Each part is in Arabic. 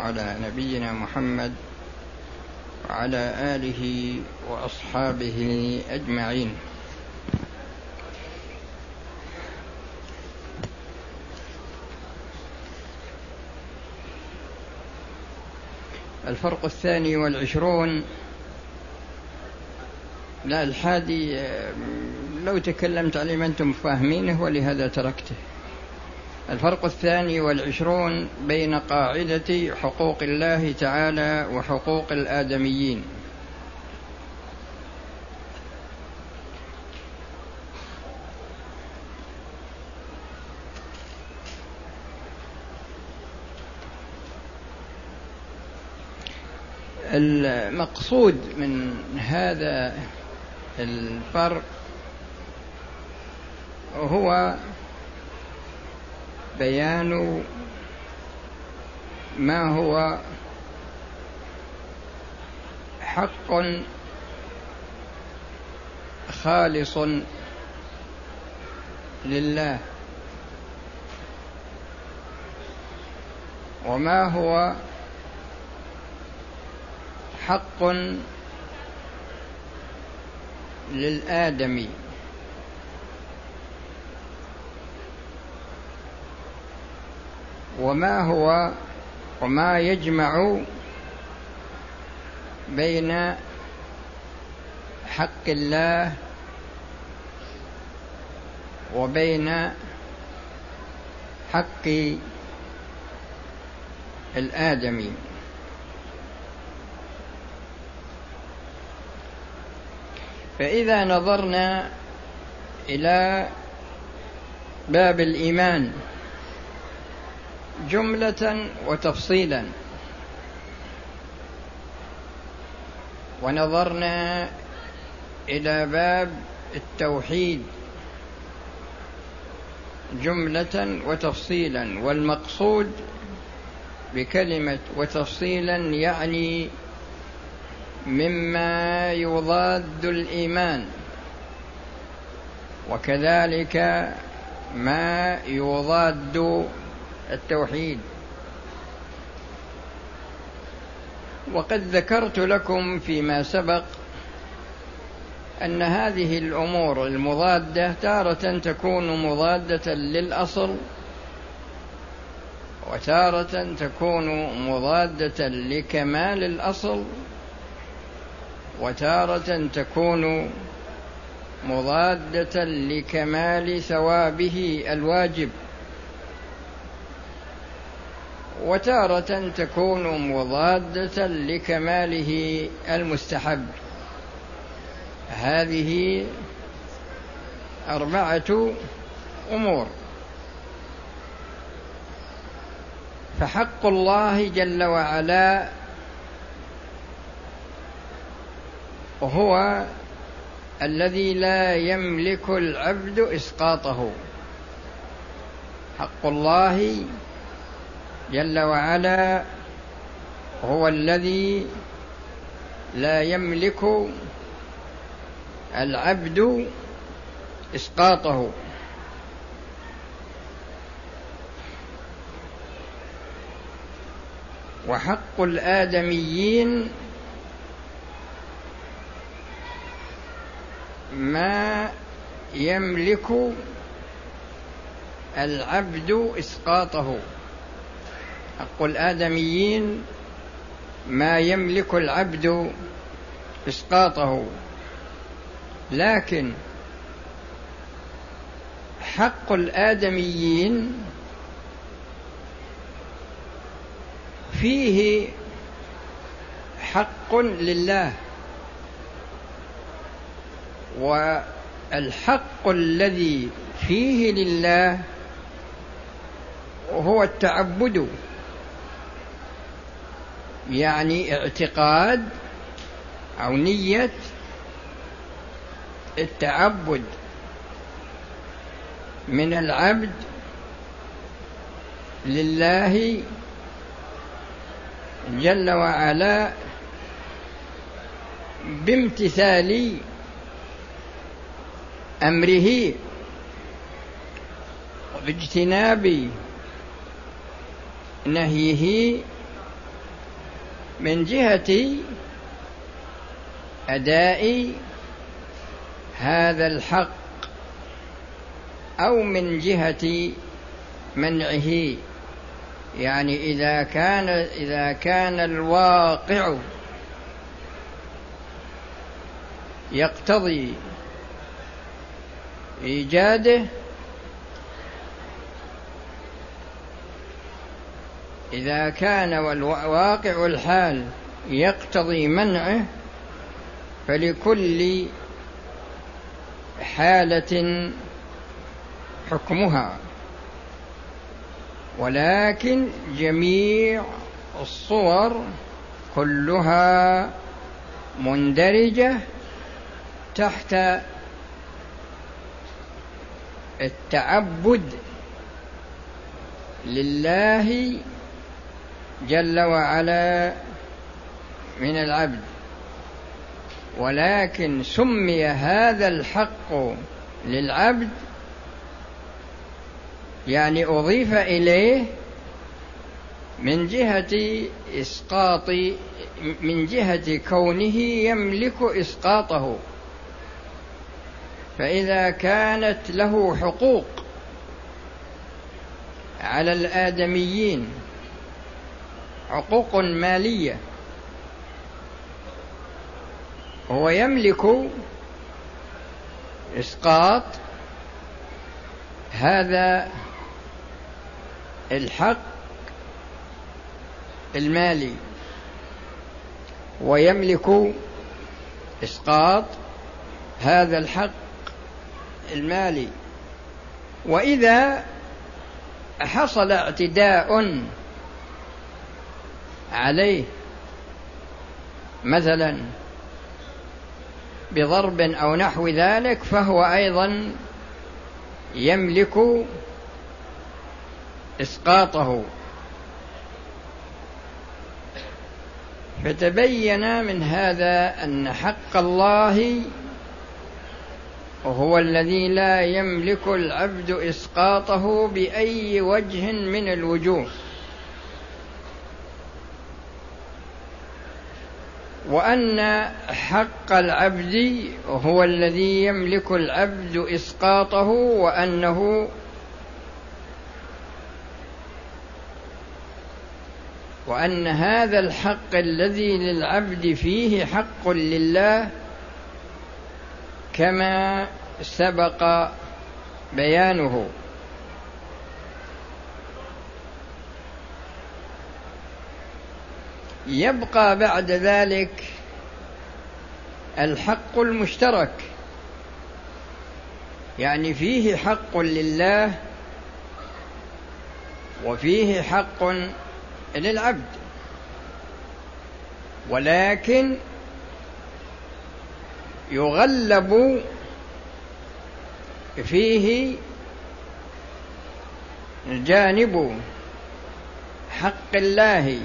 على نبينا محمد وعلى آله وأصحابه أجمعين. الفرق الثاني والعشرون لا الحادي لو تكلمت عليه ما أنتم فاهمينه ولهذا تركته. الفرق الثاني والعشرون بين قاعدة حقوق الله تعالى وحقوق الآدميين. المقصود من هذا الفرق هو بيان ما هو حق خالص لله وما هو حق للآدمي وما هو وما يجمع بين حق الله وبين حق الآدمي فإذا نظرنا إلى باب الإيمان جملة وتفصيلا. ونظرنا إلى باب التوحيد. جملة وتفصيلا. والمقصود بكلمة وتفصيلا يعني مما يضاد الإيمان. وكذلك ما يضاد التوحيد. وقد ذكرت لكم فيما سبق أن هذه الأمور المضادة تارة تكون مضادة للأصل وتارة تكون مضادة لكمال الأصل وتارة تكون مضادة لكمال ثوابه الواجب. وتارة تكون مضادة لكماله المستحب. هذه أربعة أمور. فحق الله جل وعلا هو الذي لا يملك العبد إسقاطه. حق الله جل وعلا هو الذي لا يملك العبد إسقاطه. وحق الآدميين ما يملك العبد إسقاطه. حق الآدميين ما يملك العبد إسقاطه. لكن حق الآدميين فيه حق لله والحق الذي فيه لله هو التعبد. يعني اعتقاد أو نية التعبد من العبد لله جل وعلا بامتثال أمره وباجتناب نهيه من جهة أداء هذا الحق أو من جهة منعه. يعني إذا كان إذا كان الواقع يقتضي إيجاده إذا كان واقع الحال يقتضي منعه فلكل حالة حكمها. ولكن جميع الصور كلها مندرجة تحت التعبد لله جل وعلا من العبد. ولكن سمي هذا الحق للعبد يعني أضيف إليه من جهة إسقاط من جهة كونه يملك إسقاطه. فإذا كانت له حقوق على الآدميين حقوق مالية. هو يملك إسقاط هذا الحق المالي ويملك إسقاط هذا الحق المالي. وإذا حصل اعتداء عليه مثلا بضرب أو نحو ذلك فهو أيضا يملك إسقاطه. فتبين من هذا أن حق الله وهو الذي لا يملك العبد إسقاطه بأي وجه من الوجوه. وأن حق العبد هو الذي يملك العبد إسقاطه وأنه وأن هذا الحق الذي للعبد فيه حق لله كما سبق بيانه. يبقى بعد ذلك الحق المشترك. يعني فيه حق لله وفيه حق للعبد. ولكن يغلب فيه جانب حق الله.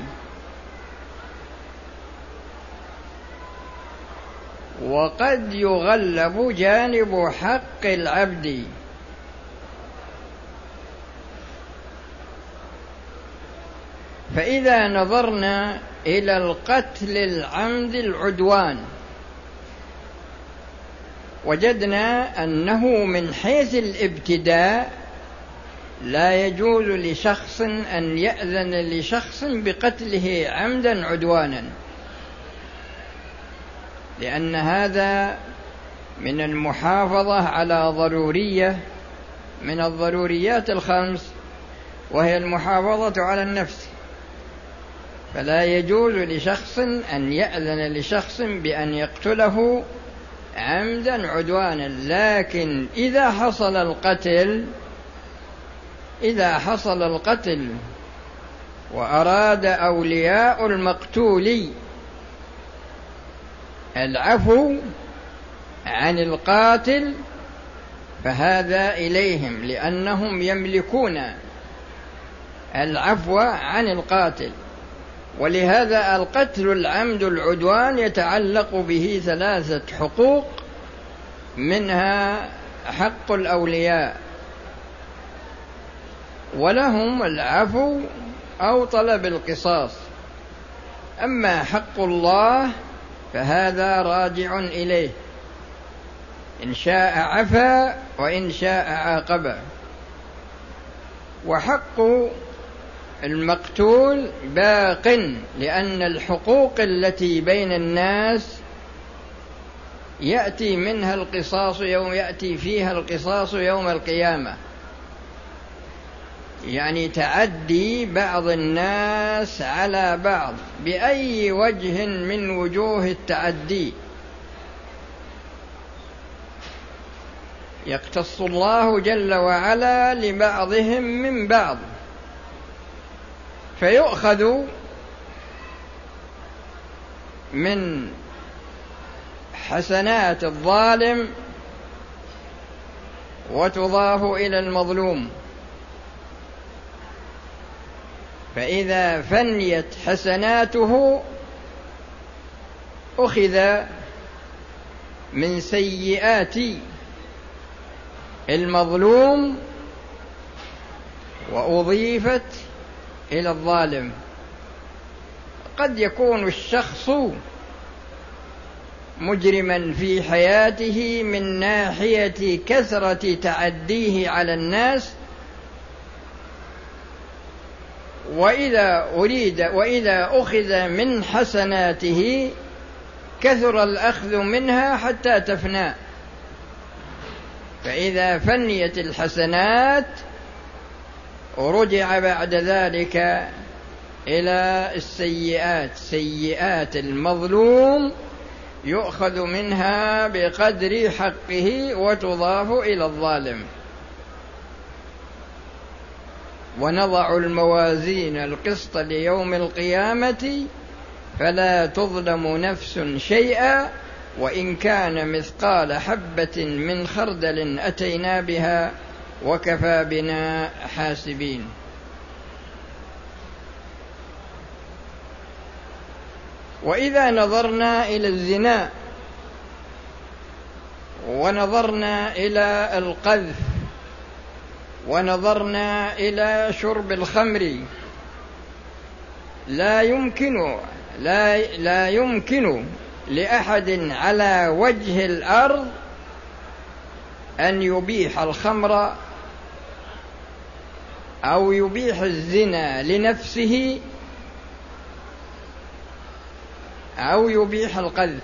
وقد يغلب جانب حق العبد. فإذا نظرنا إلى القتل العمد العدوان وجدنا أنه من حيث الابتداء لا يجوز لشخص أن يأذن لشخص بقتله عمدا عدوانا. لأن هذا من المحافظة على ضرورية من الضروريات الخمس وهي المحافظة على النفس. فلا يجوز لشخص أن يأذن لشخص بأن يقتله عمدا عدوانا. لكن إذا حصل القتل إذا حصل القتل وأراد أولياء المقتول العفو عن القاتل فهذا إليهم لأنهم يملكون العفو عن القاتل. ولهذا القتل العمد العدوان يتعلق به ثلاثة حقوق منها حق الأولياء ولهم العفو أو طلب القصاص. أما حق الله فهذا راجع إليه. إن شاء عفا وإن شاء عاقبا. وحق المقتول باق لأن الحقوق التي بين الناس يأتي منها القصاص يوم يأتي فيها القصاص يوم القيامة. يعني تعدي بعض الناس على بعض بأي وجه من وجوه التعدي يقتص الله جل وعلا لبعضهم من بعض. فيؤخذ من حسنات الظالم وتضاف إلى المظلوم. فإذا فنيت حسناته أخذ من سيئات المظلوم وأضيفت إلى الظالم. قد يكون الشخص مجرما في حياته من ناحية كثرة تعديه على الناس وإذا أريد وإذا أخذ من حسناته كثر الأخذ منها حتى تفنى. فإذا فنيت الحسنات ورجع بعد ذلك إلى السيئات سيئات المظلوم يؤخذ منها بقدر حقه وتضاف إلى الظالم. ونضع الموازين القسط ليوم القيامة فلا تظلم نفس شيئا وإن كان مثقال حبة من خردل أتينا بها وكفى بنا حاسبين. وإذا نظرنا إلى الزنا ونظرنا إلى القذف ونظرنا إلى شرب الخمر. لا يمكن لا لا يمكن لأحد على وجه الأرض أن يبيح الخمر أو يبيح الزنا لنفسه أو يبيح القذف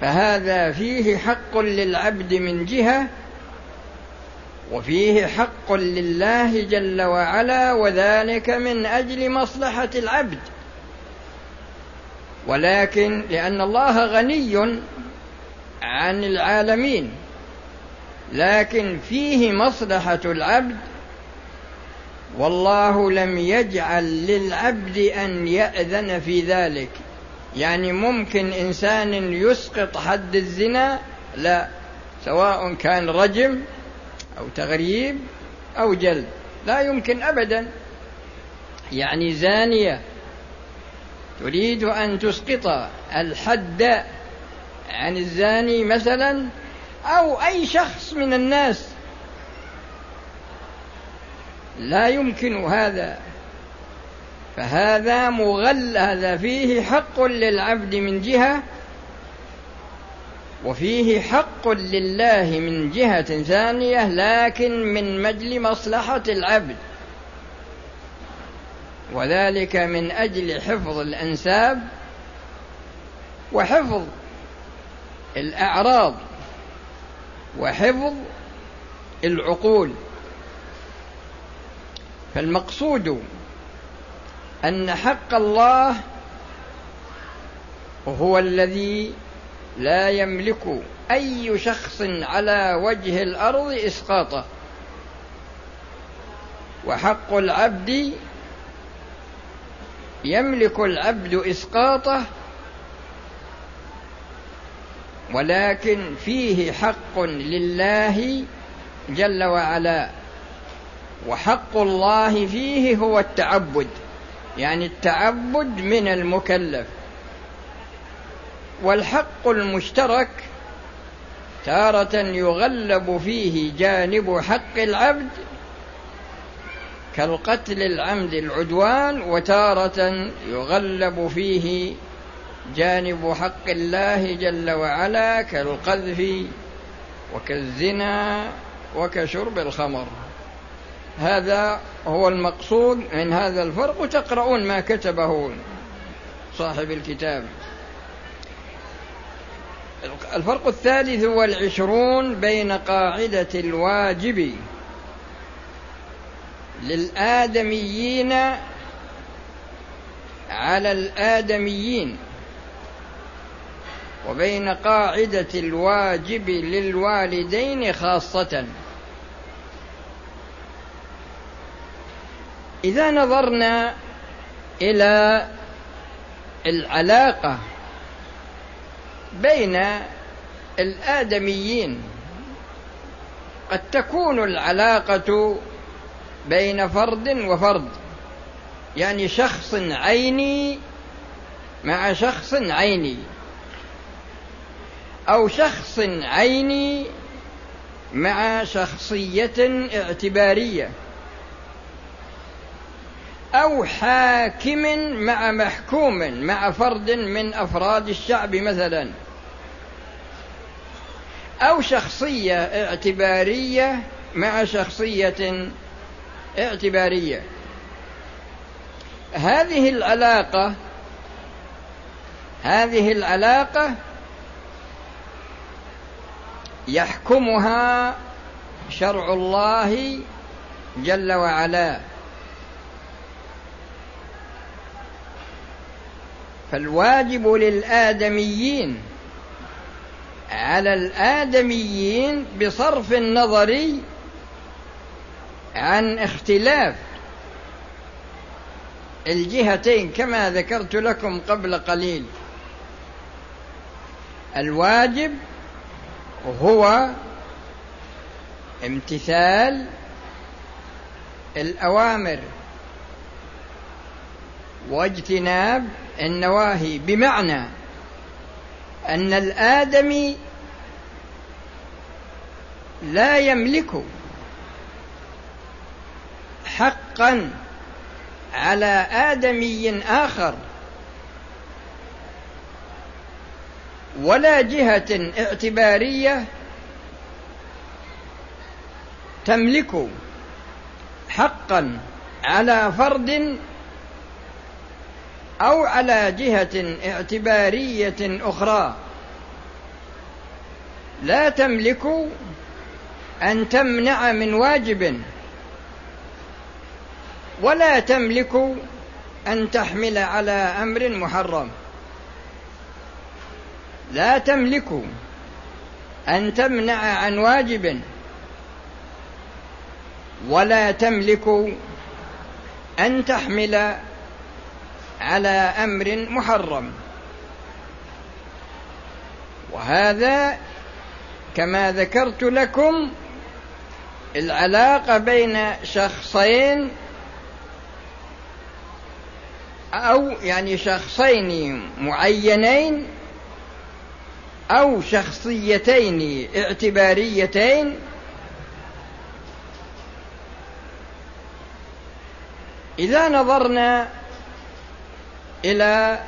فهذا فيه حق للعبد من جهة وفيه حق لله جل وعلا وذلك من أجل مصلحة العبد. ولكن لأن الله غني عن العالمين لكن فيه مصلحة العبد. والله لم يجعل للعبد أن يأذن في ذلك. يعني ممكن إنسان يسقط حد الزنا لا سواء كان رجم أو تغريب أو جلد. لا يمكن ابدا. يعني زانية تريد أن تسقط الحد عن الزاني مثلا أو أي شخص من الناس. لا يمكن هذا. فهذا مغل هذا فيه حق للعبد من جهة وفيه حق لله من جهة ثانية لكن من مجل مصلحة العبد. وذلك من أجل حفظ الأنساب وحفظ الأعراض وحفظ العقول. فالمقصود أن حق الله هو الذي لا يملك أي شخص على وجه الأرض اسقاطه وحق العبد يملك العبد إسقاطه ولكن فيه حق لله جل وعلا. وحق الله فيه هو التعبد يعني التعبد من المكلف. والحق المشترك تارة يغلب فيه جانب حق العبد كالقتل العمد العدوان وتارة يغلب فيه جانب حق الله جل وعلا كالقذف وكالزنا وكشرب الخمر. هذا هو المقصود من هذا الفرق وتقرؤون ما كتبه صاحب الكتاب. الفرق الثالث والعشرون بين قاعدة الواجب للآدميين على الآدميين وبين قاعدة الواجب للوالدين خاصة. إذا نظرنا إلى العلاقة بين الآدميين. قد تكون العلاقة بين فرد وفرد يعني شخص عيني مع شخص عيني أو شخص عيني مع شخصية اعتبارية. أو حاكم مع محكوم مع فرد من أفراد الشعب مثلا. أو شخصية اعتبارية مع شخصية اعتبارية. هذه العلاقة هذه العلاقة يحكمها شرع الله جل وعلا. فالواجب للآدميين على الآدميين بصرف النظر عن اختلاف الجهتين كما ذكرت لكم قبل قليل. الواجب هو امتثال الأوامر واجتناب النواهي بمعنى أن الآدمي لا يملك حقا على آدمي آخر ولا جهة اعتبارية تملك حقا على فرد أو على جهة اعتبارية أخرى. لا تملك أن تمنع من واجب ولا تملك أن تحمل على أمر محرم. لا تملك أن تمنع عن واجب ولا تملك أن تحمل على أمر محرم. وهذا كما ذكرت لكم العلاقة بين شخصين أو يعني شخصين معينين أو شخصيتين اعتباريتين إذا نظرنا إلى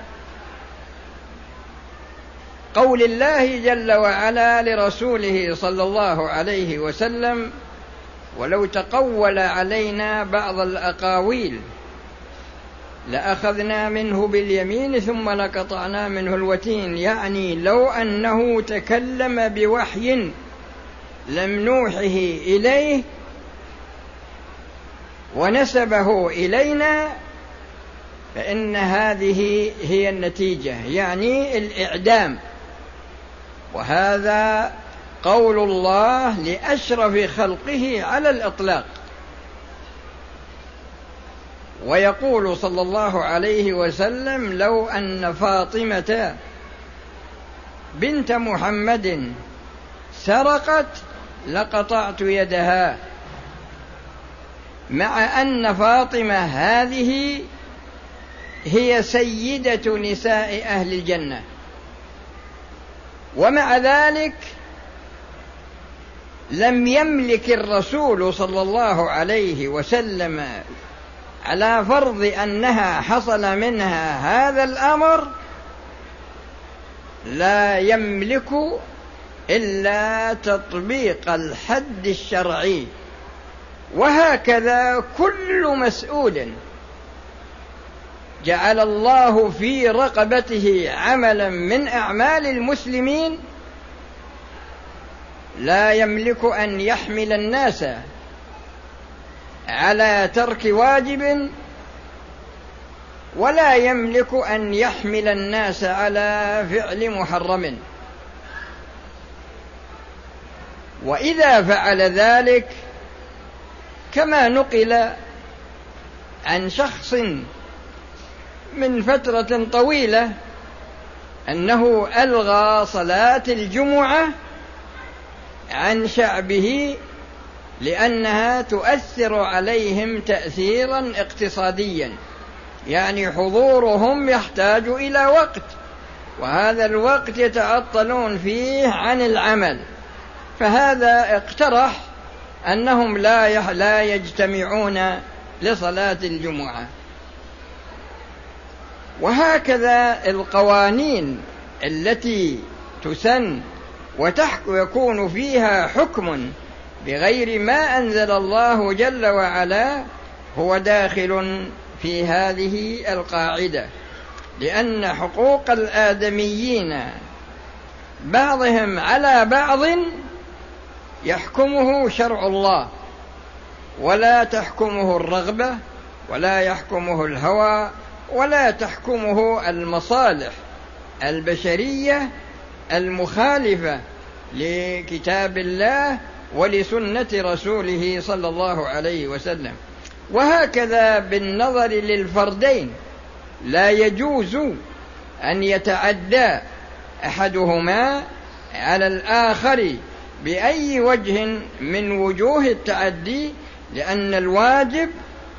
قول الله جل وعلا لرسوله صلى الله عليه وسلم ولو تقول علينا بعض الأقاويل لأخذنا منه باليمين ثم لقطعنا منه الوتين يعني لو أنه تكلم بوحي لم نوحه إليه ونسبه إلينا فإن هذه هي النتيجة يعني الإعدام. وهذا قول الله لأشرف خلقه على الإطلاق. ويقول صلى الله عليه وسلم لو أن فاطمة بنت محمد سرقت لقطعت يدها مع أن فاطمة هذه هي سيدة نساء أهل الجنة. ومع ذلك لم يملك الرسول صلى الله عليه وسلم على فرض أنها حصل منها هذا الأمر لا يملك إلا تطبيق الحد الشرعي. وهكذا كل مسؤول جعل الله في رقبته عملا من أعمال المسلمين لا يملك أن يحمل الناس على ترك واجب ولا يملك أن يحمل الناس على فعل محرم. وإذا فعل ذلك كما نقل عن شخص من فترة طويلة أنه ألغى صلاة الجمعة عن شعبه لأنها تؤثر عليهم تاثيرا اقتصاديا. يعني حضورهم يحتاج إلى وقت وهذا الوقت يتعطلون فيه عن العمل. فهذا اقترح أنهم لا لا يجتمعون لصلاة الجمعة. وهكذا القوانين التي تسن ويكون فيها حكم بغير ما أنزل الله جل وعلا هو داخل في هذه القاعدة. لأن حقوق الآدميين بعضهم على بعض يحكمه شرع الله ولا تحكمه الرغبة ولا يحكمه الهوى ولا تحكمه المصالح البشرية المخالفة لكتاب الله ولسنة رسوله صلى الله عليه وسلم. وهكذا بالنظر للفردين لا يجوز أن يتعدى أحدهما على الآخر بأي وجه من وجوه التعدي لأن الواجب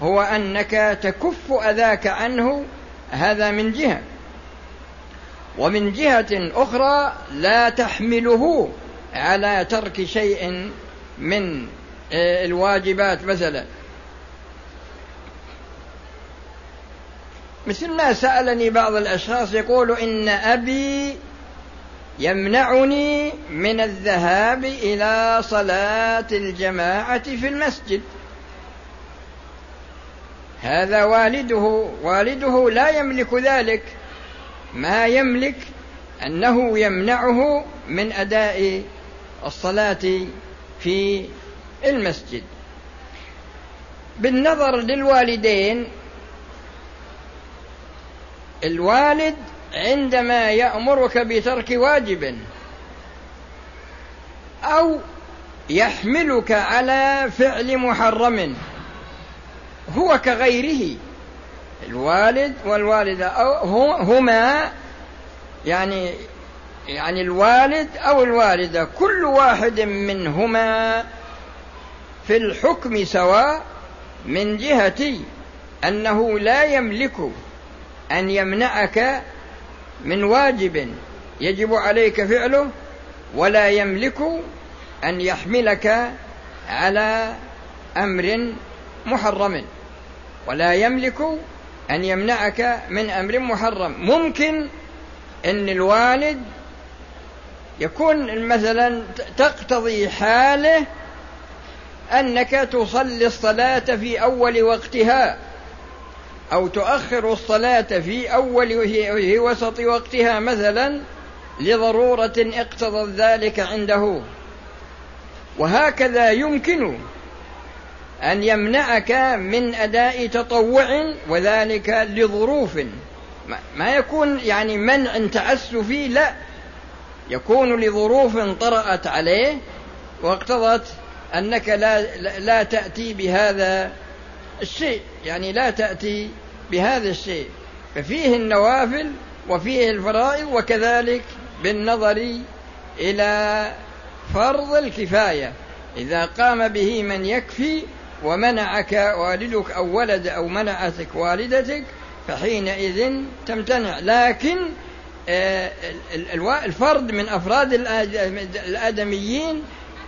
هو أنك تكف أذاك عنه هذا من جهة. ومن جهة أخرى لا تحمله على ترك شيء من آه، الواجبات مثلا. مثل ما سألني بعض الأشخاص يقول إن أبي يمنعني من الذهاب إلى صلاة الجماعة في المسجد. هذا والده والده لا يملك ذلك. ما يملك أنه يمنعه من أداء الصلاة في المسجد. بالنظر للوالدين الوالد عندما يأمرك بترك واجب أو يحملك على فعل محرم هو كغيره. الوالد والوالدة أو هما يعني يعني الوالد أو الوالدة كل واحد منهما في الحكم سواء من جهة أنه لا يملك أن يمنعك من واجب يجب عليك فعله ولا يملك أن يحملك على أمر محرم. ولا يملك أن يمنعك من أمر محرم. ممكن أن الوالد يكون مثلا تقتضي حاله أنك تصلي الصلاة في أول وقتها أو تؤخر الصلاة في أول وهي وسط وقتها مثلا لضرورة اقتضت ذلك عنده. وهكذا يمكن أن يمنعك من أداء تطوع وذلك لظروف. ما يكون يعني منع تعسفي لا. يكون لظروف طرأت عليه واقتضت أنك لا لا تأتي بهذا الشيء. يعني لا تأتي بهذا الشيء. ففيه النوافل وفيه الفرائض وكذلك بالنظر إلى فرض الكفاية. إذا قام به من يكفي ومنعك والدك أو ولد أو منعتك والدتك فحينئذ تمتنع. لكن آه، الفرد من أفراد الآدميين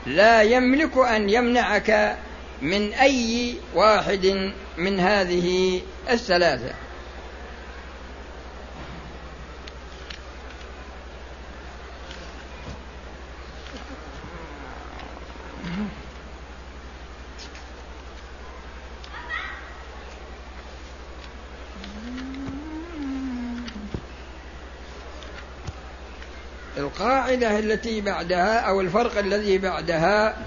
لا يملك أن يمنعك من أي واحد من هذه الثلاثة. القاعدة التي بعدها أو الفرق الذي بعدها.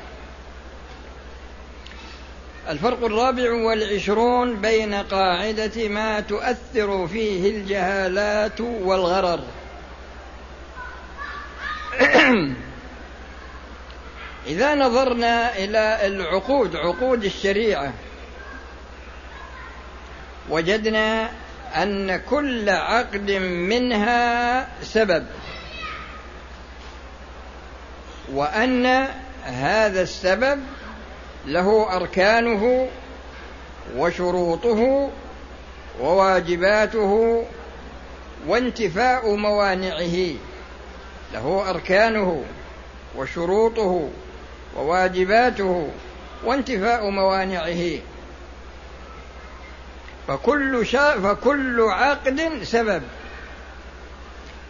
الفرق الرابع والعشرون بين قاعدة ما تؤثر فيه الجهالات والغرر. إذا نظرنا إلى العقود عقود الشريعة وجدنا أن كل عقد منها سبب. وأن هذا السبب له أركانه وشروطه وواجباته وانتفاء موانعه. له أركانه وشروطه وواجباته وانتفاء موانعه. فكل شا فكل عقد سبب.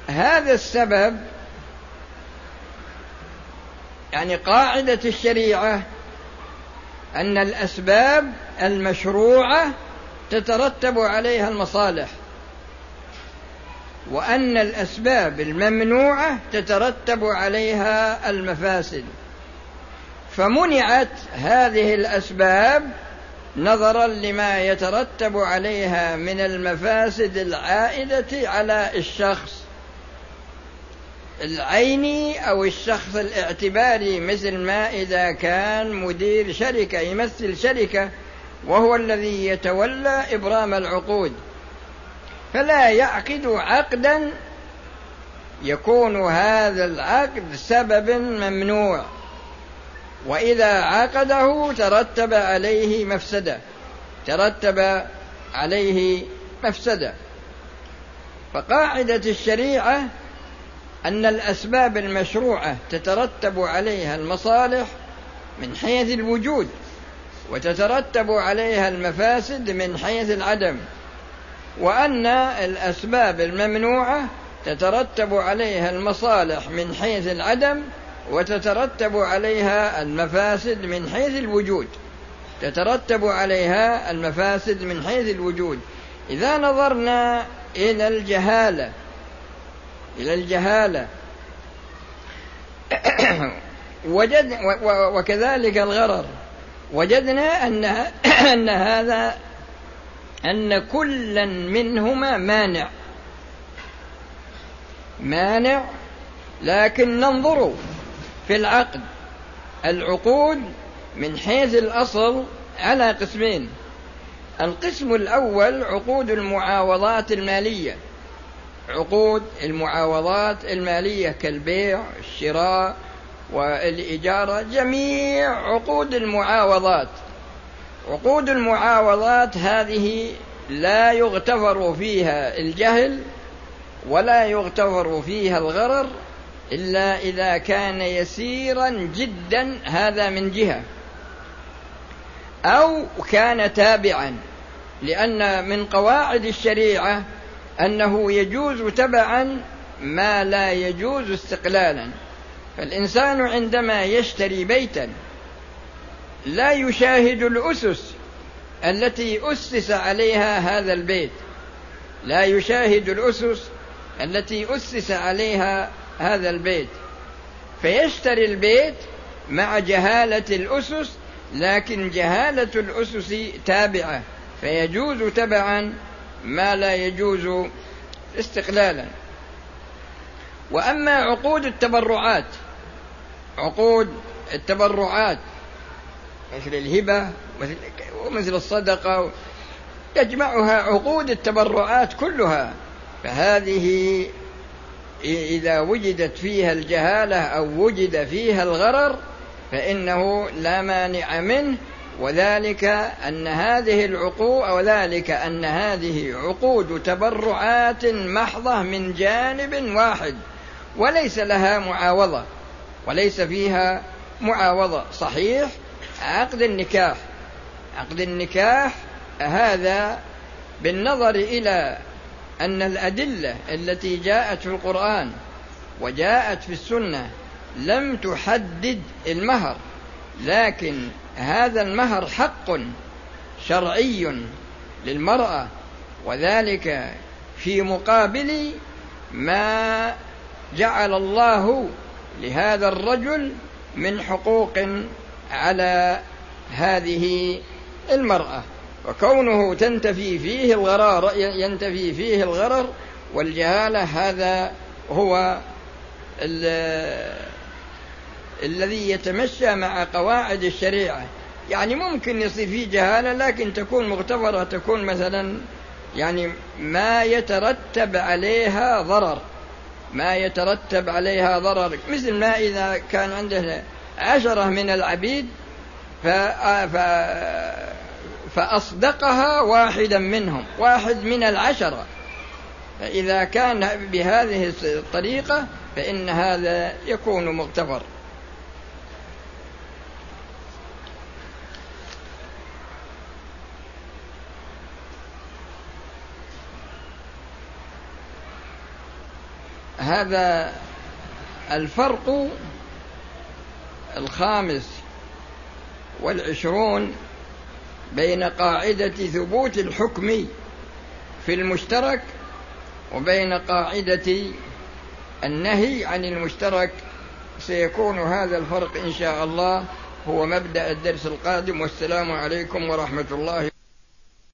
هذا السبب يعني قاعدة الشريعة أن الأسباب المشروعة تترتب عليها المصالح وأن الأسباب الممنوعة تترتب عليها المفاسد. فمنعت هذه الأسباب نظرا لما يترتب عليها من المفاسد العائدة على الشخص العيني أو الشخص الاعتباري مثل ما إذا كان مدير شركة يمثل شركة وهو الذي يتولى إبرام العقود. فلا يعقد عقدا يكون هذا العقد سبب ممنوع. وإذا عقده ترتب عليه مفسدة. ترتب عليه مفسدة. فقاعدة الشريعة أن الأسباب المشروعة تترتب عليها المصالح من حيث الوجود وتترتب عليها المفاسد من حيث العدم وأن الأسباب الممنوعة تترتب عليها المصالح من حيث العدم وتترتب عليها المفاسد من حيث الوجود. تترتب عليها المفاسد من حيث الوجود. إذا نظرنا إلى الجهالة إلى الجهالة. وجد وكذلك الغرر. وجدنا أن أن هذا أن كلا منهما مانع. مانع لكن ننظر في العقد. العقود من حيث الأصل على قسمين. القسم الأول عقود المعاوضات المالية. عقود المعاوضات المالية كالبيع الشراء والإجارة جميع عقود المعاوضات. عقود المعاوضات هذه لا يغتفر فيها الجهل ولا يغتفر فيها الغرر إلا إذا كان يسيرا جدا هذا من جهة. أو كان تابعا لأن من قواعد الشريعة أنه يجوز تبعا ما لا يجوز استقلالا. فالإنسان عندما يشتري بيتا لا يشاهد الأسس التي أسس عليها هذا البيت. لا يشاهد الأسس التي أسس عليها هذا البيت. فيشتري البيت مع جهالة الأسس لكن جهالة الأسس تابعة. فيجوز تبعا ما لا يجوز استقلالا. وأما عقود التبرعات عقود التبرعات مثل الهبة ومثل الصدقة يجمعها عقود التبرعات كلها. فهذه إذا وجدت فيها الجهالة أو وجد فيها الغرر فإنه لا مانع منه وذلك أن هذه العقود وذلك أن هذه عقود تبرعات محضة من جانب واحد وليس لها معاوضة وليس فيها معاوضة. صحيح عقد النكاح عقد النكاح هذا بالنظر إلى أن الأدلة التي جاءت في القرآن وجاءت في السنة لم تحدد المهر لكن هذا المهر حق شرعي للمرأة وذلك في مقابل ما جعل الله لهذا الرجل من حقوق على هذه المرأة. وكونه تنتفي فيه الغرار ينتفي فيه الغرر والجهالة هذا هو الذي يتمشى مع قواعد الشريعة. يعني ممكن يصير فيه جهالة لكن تكون مغتفرة تكون مثلا يعني ما يترتب عليها ضرر. ما يترتب عليها ضرر. مثل ما إذا كان عنده عشرة من العبيد فأصدقها واحدا منهم واحد من العشرة. فإذا كان بهذه الطريقة فإن هذا يكون مغتفر هذا الفرق الخامس والعشرون بين قاعدة ثبوت الحكم في المشترك وبين قاعدة النهي عن المشترك. سيكون هذا الفرق إن شاء الله. هو مبدأ الدرس القادم. والسلام عليكم ورحمة الله